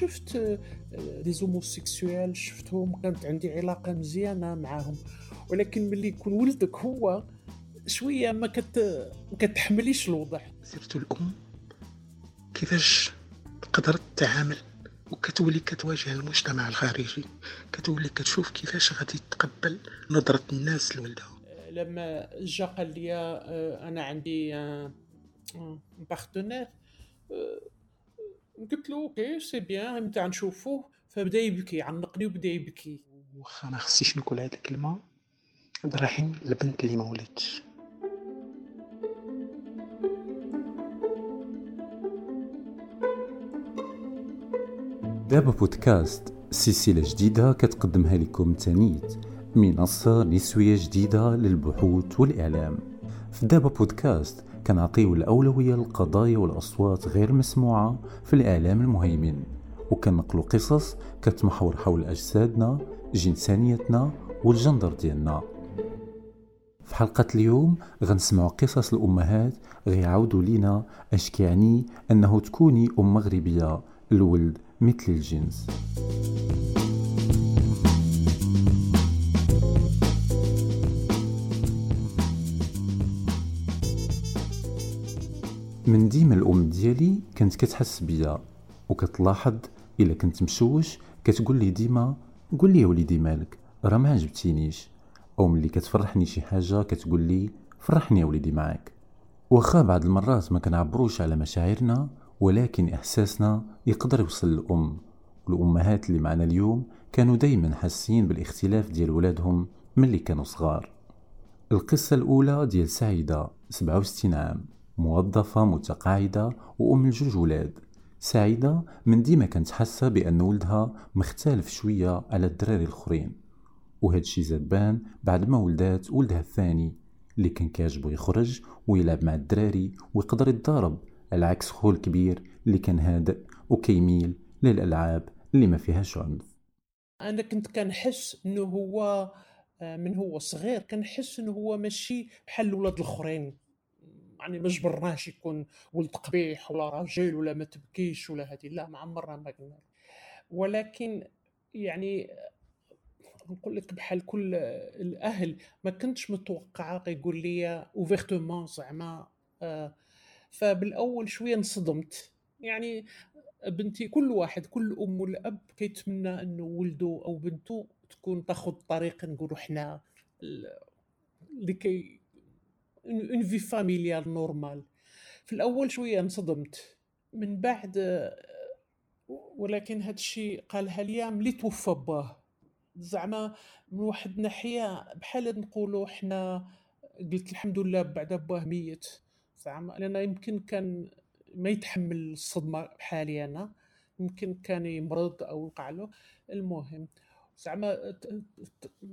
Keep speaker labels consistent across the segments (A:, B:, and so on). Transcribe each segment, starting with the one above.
A: شفت دي زوموسيكسوال شفتهم كانت عندي علاقة مزيانة معاهم. ولكن ملي يكون ولدك هو شوية ما كت ما كتحمليش الوضع.
B: سيرة الأم كيفاش تقدر تتعامل وكتولي كتواجه المجتمع الخارجي؟ كتولي كتشوف كيفاش غادي تقبل نظرة الناس لولدها؟
A: لما جا قال لي آه، أنا عندي partenaire قلت له OK c'est bien نتاع نشوفوه. فبدا يبكي عنقني وبدا يبكي.
B: واخا ما خصنيش نقول هاد الكلمة. رايحين البنت اللي ما ولدتش
C: دابا بودكاست سلسلة جديدة كتقدمها لكم تانيت منصة نسوية جديدة للبحوث والإعلام. في دابا بودكاست كنعطيو الأولوية للقضايا والأصوات غير مسموعة في الإعلام المهيمن وكنقلو قصص كتمحور حول أجسادنا جنسانيتنا والجندر ديالنا. في حلقة اليوم غنسمعوا قصص الأمهات غيعاودوا لينا اش كيعني أنه تكوني أم مغربية الولد مثل الجنس. من ديما الأم ديالي كانت كتحس بيا وكتلاحظ إلا كنت مشوش كتقول لي ديما قول لي وليدي مالك راه ما عجبتينيش. أو ملي كتفرحني شي حاجة كتقول لي فرحني يا وليدي معاك. واخا بعض المرات ما كنعبروش على مشاعرنا ولكن إحساسنا يقدر يوصل للأم. والامهات اللي معنا اليوم كانوا دايما حاسين بالاختلاف ديال ولادهم ملي كانوا صغار. القصة الأولى ديال سعيدة 67 عام. موظفة متقاعدة وأم لجوج ولاد. سعيدة من ديما كانت حاسة بأن ولدها مختلف شوية على الدراري الآخرين. وهاد الشي زاد بان بعد ما ولدات ولدها الثاني اللي كان كيعجبو يخرج ويلعب مع الدراري ويقدر يتضارب. على عكس خوه الكبير اللي كان هادئ وكيميل للألعاب اللي ما فيهاش عنف
A: أنا كنت كنحس إنه هو آه، من هو صغير كنحس إنه هو ماشي بحال الولاد الأخرين. يعني ما جبرناش يكون ولد قبيح ولا راجل ولا ما تبكيش ولا هذه لا ما عمرنا ما قلنا. ولكن يعني نقول لك بحال كل الأهل ما كنتش متوقعة يقول لي اوفيرتومون زعما آه، فبالأول شوية انصدمت. يعني بنتي كل واحد كل أم والأب كيتمنى إنه ولده أو بنته تكون تاخذ طريق نقولوا حنا اللي qui ont une vie familiale normale في الأول شوية انصدمت. من بعد ولكن هذا الشيء قالها لي ملي توفى باه. زعما من واحد الناحية بحال نقولوا حنا قلت الحمد لله بعد باه ميت. زعما لأن يمكن كان ما يتحمل الصدمة بحالي أنا. يمكن كان يمرض أو وقع له. المهم زعما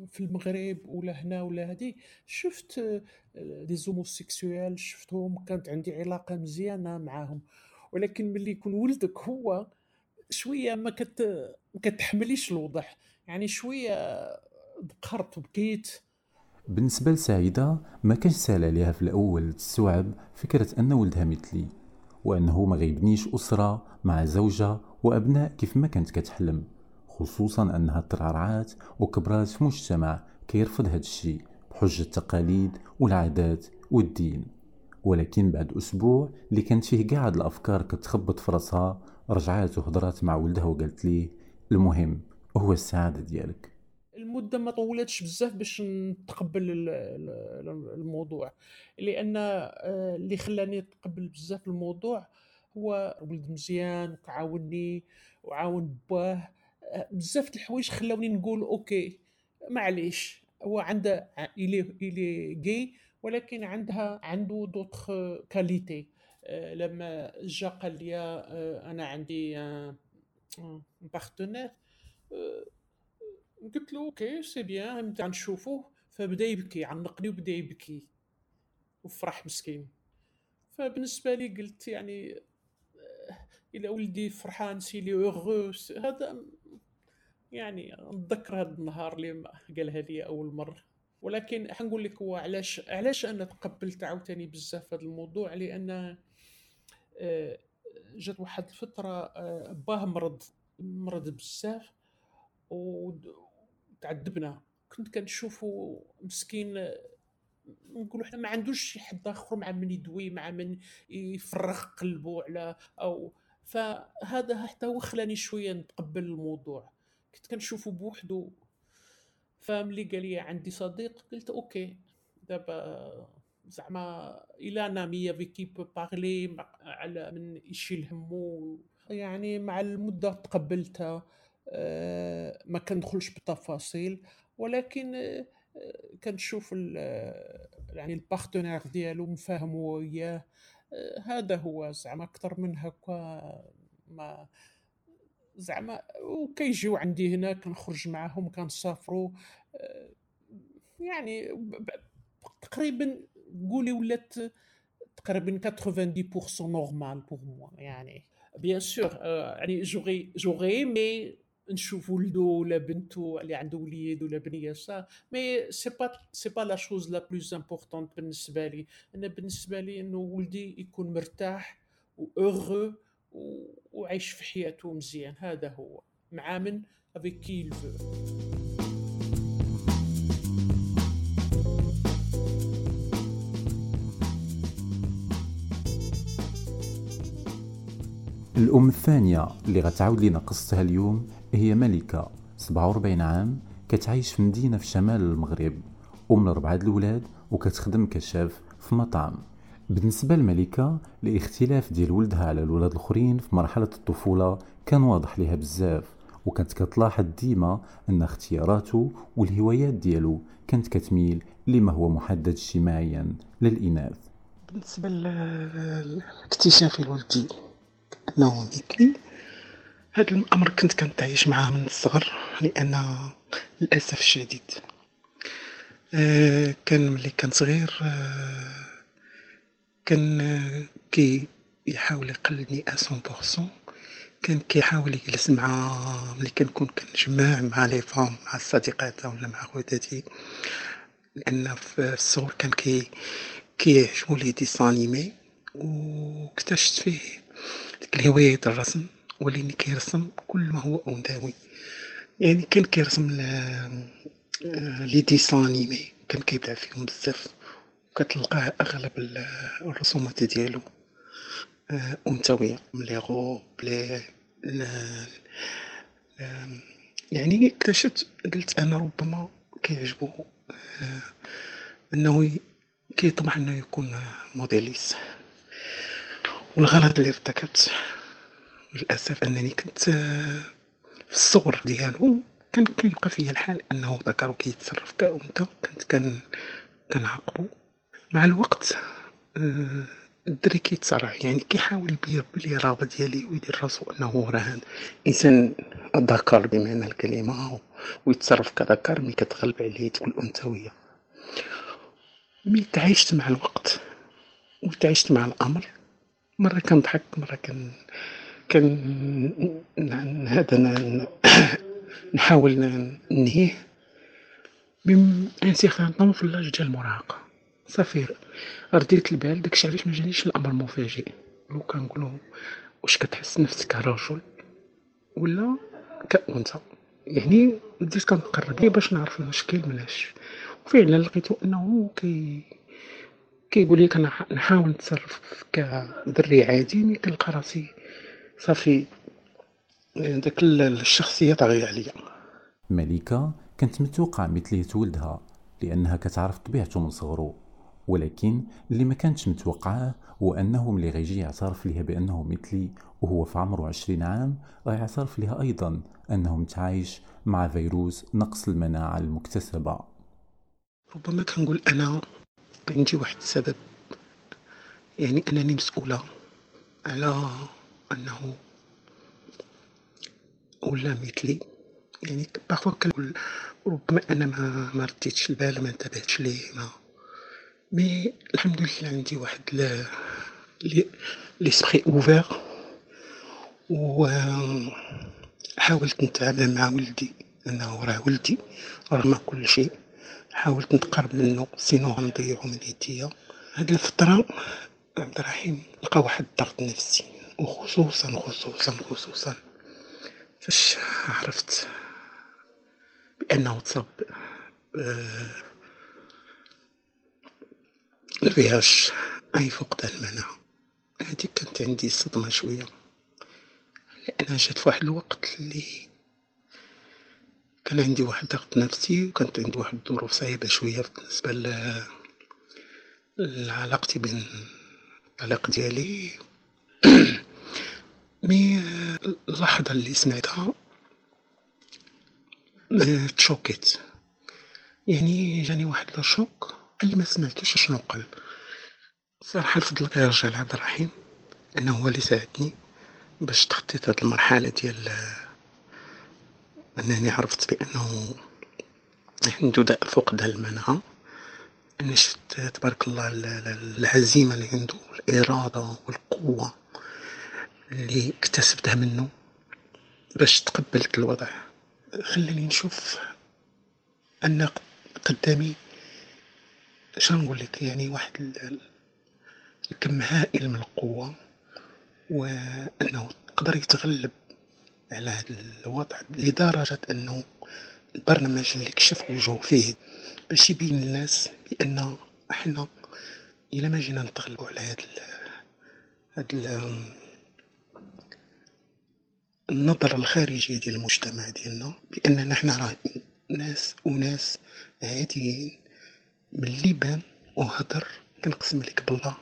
A: في المغرب ولا هنا ولا هادي شفت دي زوموسيكسوال شفتهم كانت عندي علاقة مزيانة معاهم. ولكن ملي يكون ولدك هو شوية ما كت ما كتحمليش الوضع يعني شوية بقرت وبكيت
C: بالنسبة لسعيدة ما كانش سهل عليها في الأول. تستوعب فكرة أن ولدها مثلي وأنه ما غيبنيش أسرة مع زوجة وأبناء كيف ما كانت كتحلم. خصوصا أنها ترعرعات وكبرات في مجتمع كيرفض هذا الشيء بحجة التقاليد والعادات والدين. ولكن بعد أسبوع اللي كانت فيه قاعد الأفكار كتخبط في راسها رجعات وهضرات مع ولدها وقالت ليه المهم هو السعادة ديالك.
A: المدة ما طولتش بزاف باش نتقبل الموضوع. لأن آه، اللي خلاني نتقبل بزاف الموضوع هو ولد مزيان وكعاوني وعاون باه آه، بزاف الحوايج خلاوني نقول OK معليش هو عنده il est gay ولكن عندها عنده d'autres qualités آه، لما جا قال لي أنا عندي partenaire قلت له OK c'est bien نتاع نشوفوه فبدا يبكي عنقني وبدا يبكي. وفرح مسكين. فبالنسبة لي قلت يعني آه، إلى ولدي فرحان c'est لي هذا يعني نتذكر هذا النهار اللي قالها لي أول مرة. ولكن حنقول لك هو علاش علاش أنا تقبلت عاوتاني بزاف هذا الموضوع؟ لأن آه، جات واحد الفترة آه، باه مرض مرض بزاف وتعذبنا كنت كنشوفو مسكين نقولوا حنا ما عندوش شي حد آخر مع من يدوي مع من يفرغ قلبه على أو فهذا حتى هو خلاني شوية نتقبل الموضوع. كنت كنشوفه بوحدو. فملي قال لي عندي صديق. قلت أوكي. دابا زعما إلى أنا مي افيك كي بو بارلي على من يشيل همو. يعني مع المدة تقبلتها. آه، ما كندخلش بتفاصيل. ولكن آه، كنشوف يعني البارتنير ديالو مفاهمو وياه. هذا هو. زعما أكثر من هكا ما زعما وكيجيو عندي هنا كنخرج معاهم كنسافروا. يعني تقريبا قولي ولات تقريبا 90% normal pour moi يعني. bien sûr يعني j'aurais j'aurais aimé نشوف ولدو ولا بنتو اللي عنده وليد ولا بنيه ça mais c'est pas c'est pas la chose la plus importante بالنسبة لي. أنا بالنسبة لي إنه ولدي يكون مرتاح و اوغو وعايش في حياته مزيان. هذا هو. مع من؟ افيك كي
C: الأم الثانية اللي غتعاود لينا قصتها اليوم هي ملكة 47 عام كتعيش في مدينة في شمال المغرب. أم لربعة الأولاد وكتخدم كشاف في مطعم. بالنسبة لملكة الاختلاف ديال ولدها على الولاد الآخرين في مرحلة الطفولة كان واضح ليها بزاف وكانت كتلاحظ ديما أن اختياراته والهوايات ديالو كانت كتميل لما هو محدد اجتماعيا للإناث.
B: بالنسبة لاكتشاف ولدي أنه مثلي هذا الأمر كنت كنتعايش معاه من الصغر لأن للأسف الشديد آه، كان ملي كان صغير آه، كان كيحاول يقلدني à cent pour cent كان كيحاول يجلس مع ملي كنكون كنجمع مع les femmes مع الصديقات ولا مع خواتاتي لأن في الصغر كان كي كيعجبو les dessins animés واكتشفت فيه ديك الهواية ديال الرسم ولاني كيرسم كل ما هو أنثوي يعني كان كيرسم les dessins animés كان كيبدع فيهم بزاف. وكتلقاه أغلب الرسومات ديالو آه، أنثوية لي غوب لي يعني اكتشفت قلت أنا ربما كيعجبو آه، أنه كيطمح أنه يكون موديليست. والغلط اللي ارتكبت للأسف أنني كنت في الصغر ديالو كان كيبقى فيا الحال أنه ذكر كيتصرف كأنثى كنت كان كنعاقبو. مع الوقت آه، الدري كيتسرع. يعني كيحاول يبير بلي الرابط ديالي ويدير راسو أنه راه إنسان ذكر بمعنى الكلمة ويتصرف كذكر ملي كتغلب عليه ديك الانثويه ملي تعايشت مع الوقت وتعايشت مع الأمر مرة كنضحك مرة كن كان هذا نحاول ننهيه. طون في لاج ديال المراهقة. صافي. رديت البال داكشي علاش مجانيش الأمر مفاجئ. لو كنقولو واش كتحس نفسك كرجل ولا كأنثى. يعني بديت كنقرب ليه باش نعرف المشكل مناش وفعلا لقيتو أنه كي كيقول لك أنا نحاول نتصرف كدري عادي ملي كنلقى راسي صافي. داك الشخصيه طاغيه عليا.
C: ملكه كانت متوقعه مثلية ولدها لأنها كتعرف طبيعته من صغرو. ولكن اللي ما كانتش متوقعاه هو أنه ملي غيجي يعترف ليها بأنه مثلي وهو في عمره عشرين عام غيعترف لها أيضا أنه متعايش مع فيروس نقص المناعة المكتسبة.
B: ربما كنقول أنا عندي واحد السبب. يعني أنني مسؤولة على أنه ولا مثلي. يعني parfois كنقول ربما أنا ما ما رديتش البال ما انتبهتش ليه ما mais الحمد لله عندي واحد l'esprit ouvert و حاولت نتعامل مع ولدي انه راه ولدي رغم كل شيء حاولت نتقرب منه سينو غنضيعو من يديا هاد الفترة عبد الرحيم لقى واحد الضغط نفسي وخصوصا خصوصا خصوصا فاش عرفت بأنه تصاب آه، الفيهاش أي فقدان المناعة. هادي كانت عندي صدمة شوية. لأنها جات في واحد الوقت اللي كان عندي واحد ضغط نفسي وكانت عندي واحد الظروف صعيبة شوية بالنسبة لعلاقتي بين الطليق ديالي. مي اللحظة اللي سمعتها تشوكيت يعني جاني واحد الشوك. اللي ما سمعتوش شنو قال صراحة الفضل كيرجع لعبد الرحيم لأنه هو اللي ساعدني باش تخطيت هاد المرحلة ديال أنني عرفت بأنه عنده داء فقدان المناعة. أنا شفت تبارك الله العزيمة اللي عنده الإرادة والقوة اللي اكتسبتها منه باش تقبلت الوضع. خلاني نشوف أن قدامي شنو نقول لك؟ يعني واحد الكم هائل من القوة وأنه قدر يتغلب على هذا الوضع لدرجة أنه البرنامج اللي كشف وجهه فيه باش يبين للناس بأن إحنا إلا ما جينا نتغلبوا على هاد هاد النظرة الخارجية ديال المجتمع ديالنا بأننا حنا راه ناس وناس عاديين من اللي وهدر كنقسم لك بالله.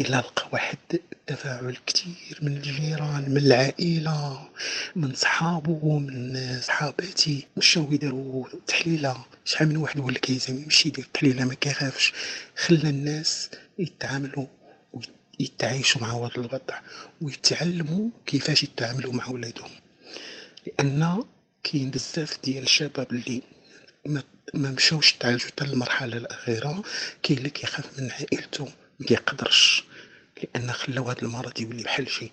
B: إلا لقى واحد التفاعل كتير من الجيران من العائلة من صحابو من صحاباتي. مشاو يديرو تحليلة؟ شحال من واحد يا زعما يمشي يدير تحليلة ما كيخافش. خلى الناس يتعاملوا ويتعايشوا مع هذا الوضع ويتعلموا كيفاش يتعاملوا مع ولادهم. لأن كاين بزاف ديال الشباب اللي ما مشاوش تعالجوا حتى المرحلة الأخيرة كاين اللي كيخاف من عائلته ميقدرش لأن خلاو هاد المرض يولي بحال شي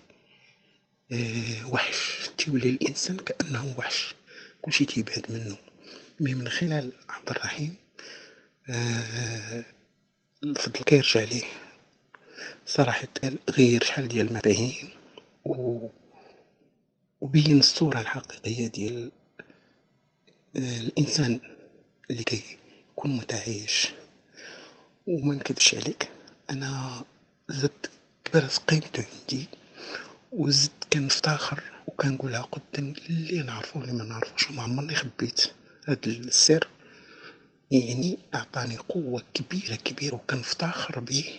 B: آه وحش. تيولي الإنسان كأنه وحش. كلشي تيبعد منه. مي من خلال عبد الرحيم آه الفضل كيرجع ليه. صراحة غير شحال ديال المفاهيم و وبين الصورة الحقيقية ديال آه الإنسان. اللي كيكون متعايش وما نكذبش عليك أنا زدت كبرت قيمته عندي وزدت كنفتخر وكنقولها قدام اللي نعرفو واللي ما نعرفوش وما عمرني خبيت. هاد السر يعني أعطاني قوة كبيرة كبيرة وكنفتخر به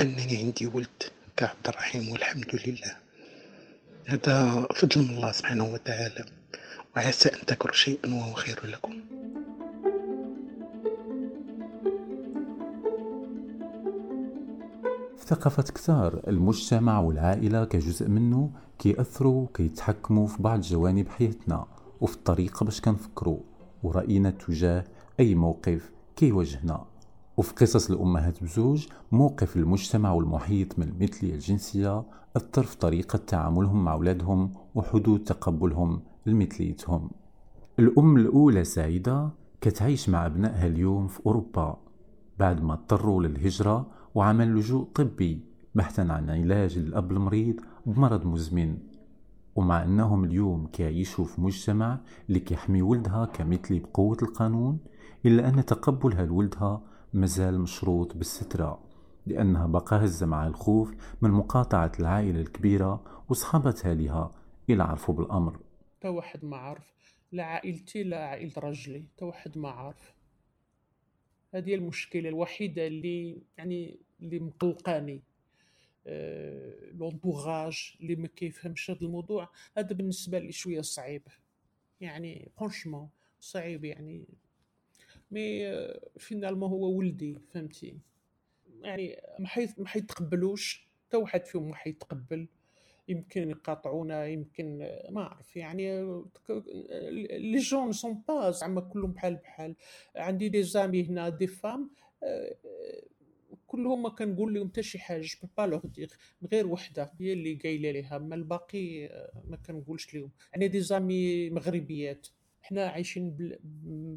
B: أنني عندي ولد كعبد الرحيم والحمد لله. هذا فضل من الله سبحانه وتعالى وعسى أن تكرهوا شيئا وهو خير لكم.
C: ثقافة كتار المجتمع والعائلة كجزء منه كيأثروا كيتحكموا في بعض جوانب حياتنا وفي الطريقة باش كنفكروا. ورأينا تجاه أي موقف كيواجهنا. وفي قصص الأمهات بزوج موقف المجتمع والمحيط من المثلية الجنسية أثر في طريقة تعاملهم مع أولادهم وحدود تقبلهم لمثليتهم. الأم الأولى سعيدة كتعيش مع أبنائها اليوم في أوروبا. بعد ما اضطروا للهجرة وعمل لجوء طبي بحثا عن علاج للأب المريض بمرض مزمن. ومع أنهم اليوم كيعيشوا في مجتمع اللي كيحمي ولدها كمثلي بقوة القانون إلا أن تقبلها لولدها مازال مشروط بالسترة لأنها بقى هزة مع الخوف من مقاطعة العائلة الكبيرة وصحابتها لها إلى عرفوا بالأمر.
A: تا واحد ما عارف لا عائلتي لا عائلة رجلي تا واحد ما عارف هذه المشكلة الوحيدة اللي يعني اللي مقلقاني آه، لونتوراج اللي ما كيفهمش هذا الموضوع هذا بالنسبة لي شوية صعيب. يعني franchement صعيب يعني mais finalement هو ولدي فهمتي؟ يعني ما حيتقبلوش حتى واحد فيهم ما حيتقبل. يمكن يقاطعونا يمكن ما اعرف يعني les gens sont pas زعما كلهم بحال بحال. عندي des amies هنا des femmes كلهم ما كنقول لهم حتى شي حاجة je peux pas leur dire غير وحدة هي اللي قايلة ليها أما الباقي ما كنقولش لهم. يعني des amies مغربيات. حنا عايشين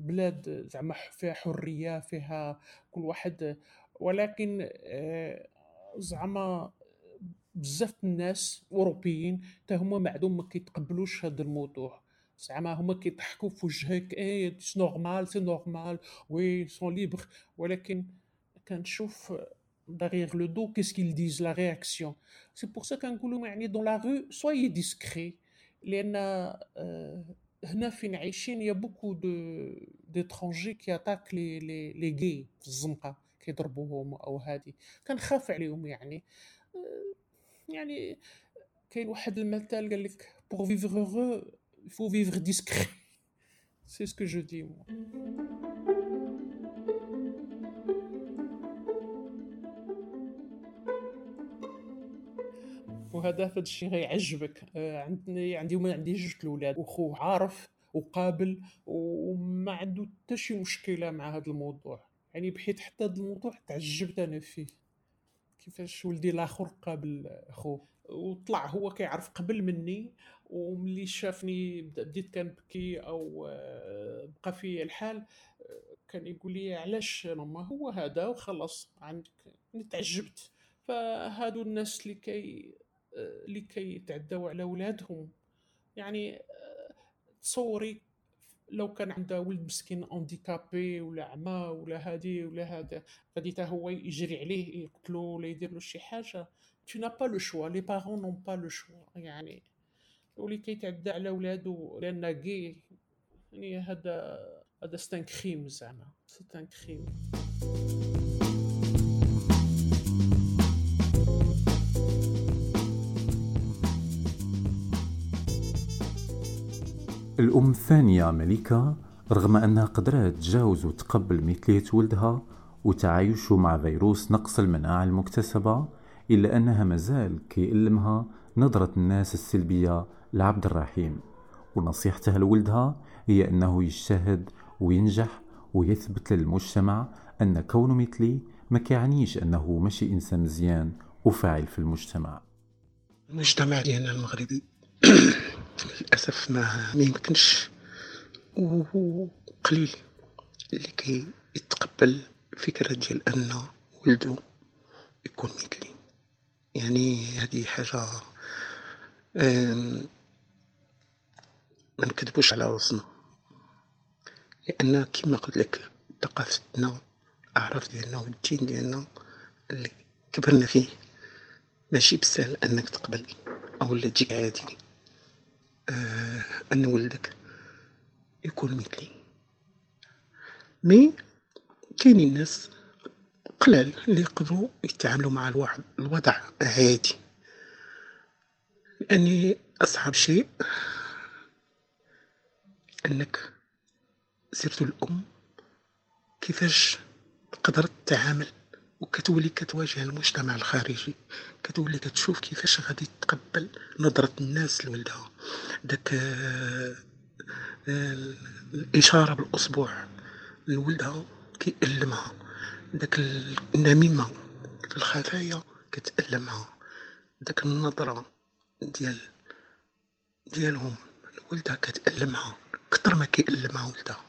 A: بلاد زعما فيها حرية فيها كل واحد. ولكن زعما بزاف الناس أوروبيين حتى هما ما عندهم ما كيتقبلوش هذا الموضوع. زعما هما كيضحكوا في وجهك et c'est normal c'est normal oui sont libres ولكن كنشوف derrière le dos qu'est-ce qu'ils disent la réaction c'est pour ça كنقولوا يعني dans la rue soyez discret لان آه، هنا فين عايشين يا بوكو دو d'étrangers كي اتاك لي لي لي غي في الزنقه كيضربوهم او هادي كنخاف عليهم يعني آه، يعني كاين واحد المثال قال لك pour vivre heureux il faut vivre discret c'est ce que je dis moi وهذا هذا الشيء غيعجبك. آه، عندي عندي عندي جوج الأولاد وخوه عارف وقابل وما عنده حتى شي مشكلة مع هذا الموضوع. يعني بحيث حتى هذا الموضوع تعجبت أنا فيه. كيفاش ولدي الآخر قابل خوه وطلع هو كيعرف قبل مني وملي شافني بديت كنبكي أو آه، بقى في الحال آه، كان يقول لي علاش ماما هو هذا وخلص عندك تعجبت. فهادو الناس اللي كي اللي كيتعداو على ولادهم. يعني تصوري لو كان عندها ولد مسكين handicapé ولا عمى ولا هادي ولا هذا غادي هو يجري عليه يقتلو ولا يدير له شي حاجة. Tu n'as pas le choix. Les parents n'ont pas le choix. يعني واللي كيتعدى على ولادو لأن كي يعني هذا هذا ستان كريم زعما. ستان كريم
C: الأم الثانية ملكة رغم أنها قدرت تجاوز وتقبل مثلية ولدها وتعايشه مع فيروس نقص المناعة المكتسبة إلا أنها مازال كيألمها نظرة الناس السلبية لعبد الرحيم. ونصيحتها لولدها هي أنه يجتهد وينجح ويثبت للمجتمع أن كونه مثلي ما كيعنيش أنه ماشي إنسان مزيان وفاعل في المجتمع.
B: المجتمع ديالنا المغربي للأسف ما ما يمكنش. وقليل اللي كي يتقبل فكرة ديال أن ولدو يكون مثلي. يعني هذه حاجة ما نكذبوش على راسنا لأن كما قلت لك ثقافتنا الأعراف ديالنا والدين ديالنا اللي كبرنا فيه ماشي بسهل أنك تقبل أو لا تجيك عادي. أن ولدك يكون مثلي. مي كاينين ناس قلال اللي يقدروا يتعاملوا مع الواحد الوضع عادي لأني أصعب شيء أنك سيرتو الأم كيفاش تقدر تتعامل وكتولي كتواجه المجتمع الخارجي كتولي كتشوف كيفاش غادي تقبل نظرة الناس لولدها. داك آه، الإشارة بالأصبع لولدها كيألمها. داك النميمة في الخفايا كتألمها. داك النظرة ديال ديالهم لولدها كتألمها. كتر ما كيألمها ولدها.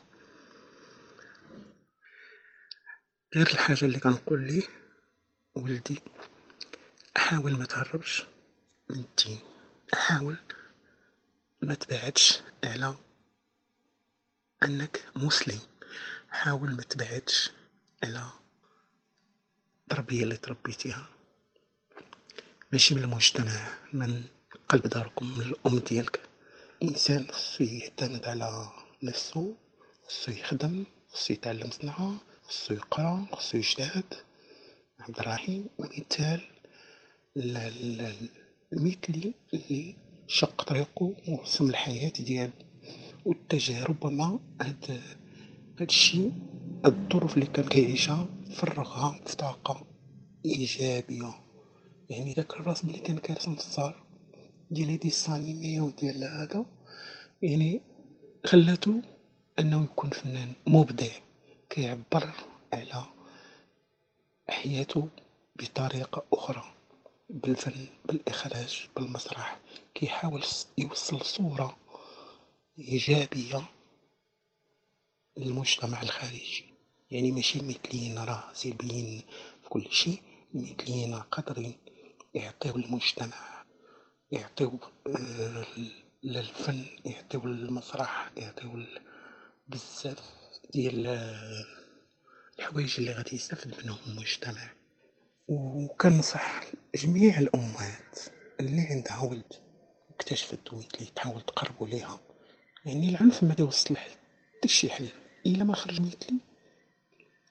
B: غير الحاجة اللي كنقول ليه ولدي حاول ما تهربش. من الدين حاول ما تبعدش على أنك مسلم. حاول ما تبعدش على التربية اللي تربيتيها ماشي من المجتمع من قلب داركم من الأم ديالك. إنسان خصو يعتمد على نفسه خصو يخدم خصو يتعلم صنعة. خصو يقرا خصو يجتهد عبد الرحيم مثال المثلي اللي شق طريقه ورسم الحياة ديالو. واتجه ربما هاد هادشي هاد الظروف اللي كان كيعيشها فرغها في طاقة إيجابية. يعني داك الرسم اللي كان كيرسم في الصغر ديال هادي الصانيمية وديال هذا يعني خلاتو أنه يكون فنان مبدع. كيعبر على حياته بطريقة أخرى بالفن بالإخراج بالمسرح كيحاول يوصل صورة إيجابية للمجتمع الخارجي. يعني ماشي مثليين راه سلبيين في كل شيء مثليين قادرين يعطيو للمجتمع يعطيو آه، للفن يعطيو للمسرح يعطيو بزاف ديال الحوايج اللي غادي يستافد منهم المجتمع. وكنصح جميع الأمهات اللي عندها ولد واكتشفت ولد لي تحاول تقربو ليها. يعني العنف ما يوصل حتى شي حل. إلا ما خرج مثلي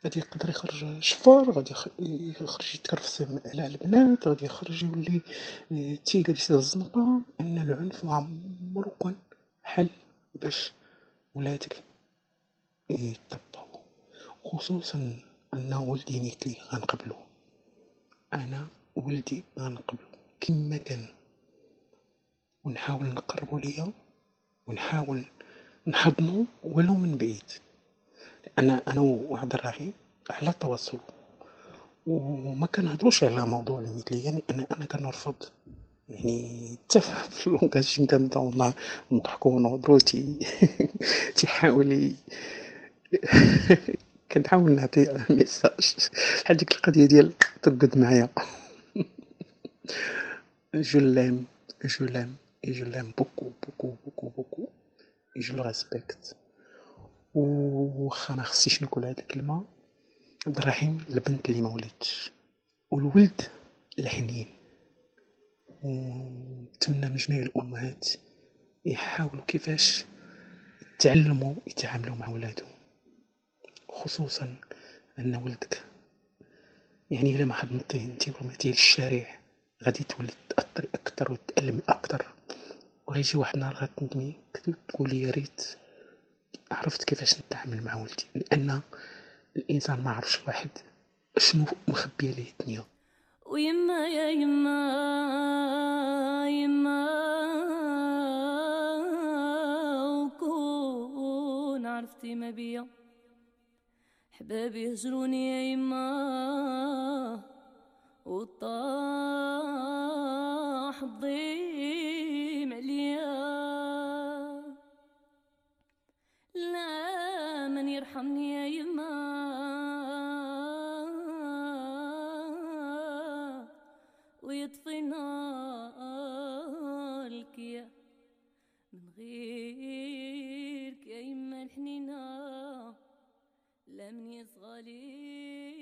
B: غادي يقدر يخرج شفار غادي يخرج يتكرفس على البنات غادي يخرج يولي تيقاد يسد الزنقة. إن العنف كان حل باش ولادك يطبقوا خصوصا أن ولدي مثلي غنقبلو أنا ولدي غنقبلو كما كان ونحاول نقربو ليا ونحاول نحضنو ولو من بعيد. أنا أنا وعبد الرحيم على تواصل. وما كنهضروش على موضوع المثلية يعني أنا أنا كنرفض. يعني حتى في ال langage كنبداو نضحكو ونهضرو تي تيحاول كنحاول نعطي message. بحال ديك القضية ديال ترقد معايا. je l'aime جو لام je l'aime beaucoup beaucoup beaucoup beaucoup et je le respecte. وخا ما خصيش نقول هاد الكلمة. عبد الرحيم البنت اللي ما ولدتش. والولد الحنين. ونتمنى من جميع الأمهات يحاولوا كيفاش يتعلموا يتعاملوا مع ولادهم. خصوصا أن ولدك يعني الا ما حضنتيه انت ورميتيه للشارع غادي تولي تأثر أكثر وتألم أكثر وغيجي واحد النهار غتندمي تقولي يا ريت عرفت كيفاش نتعامل مع ولدي لأن الإنسان ما عرفش واحد شنو مخبيه ليه الدنيا.
D: ويما يا يما يما وكون عرفتي ما بيا. حبابي يهجروني يا يما وطاح الضيم عليا. لا من يرحمني يا يما ويطفي نارك يا من غيرك يا يما الحنينة. من يصغلي.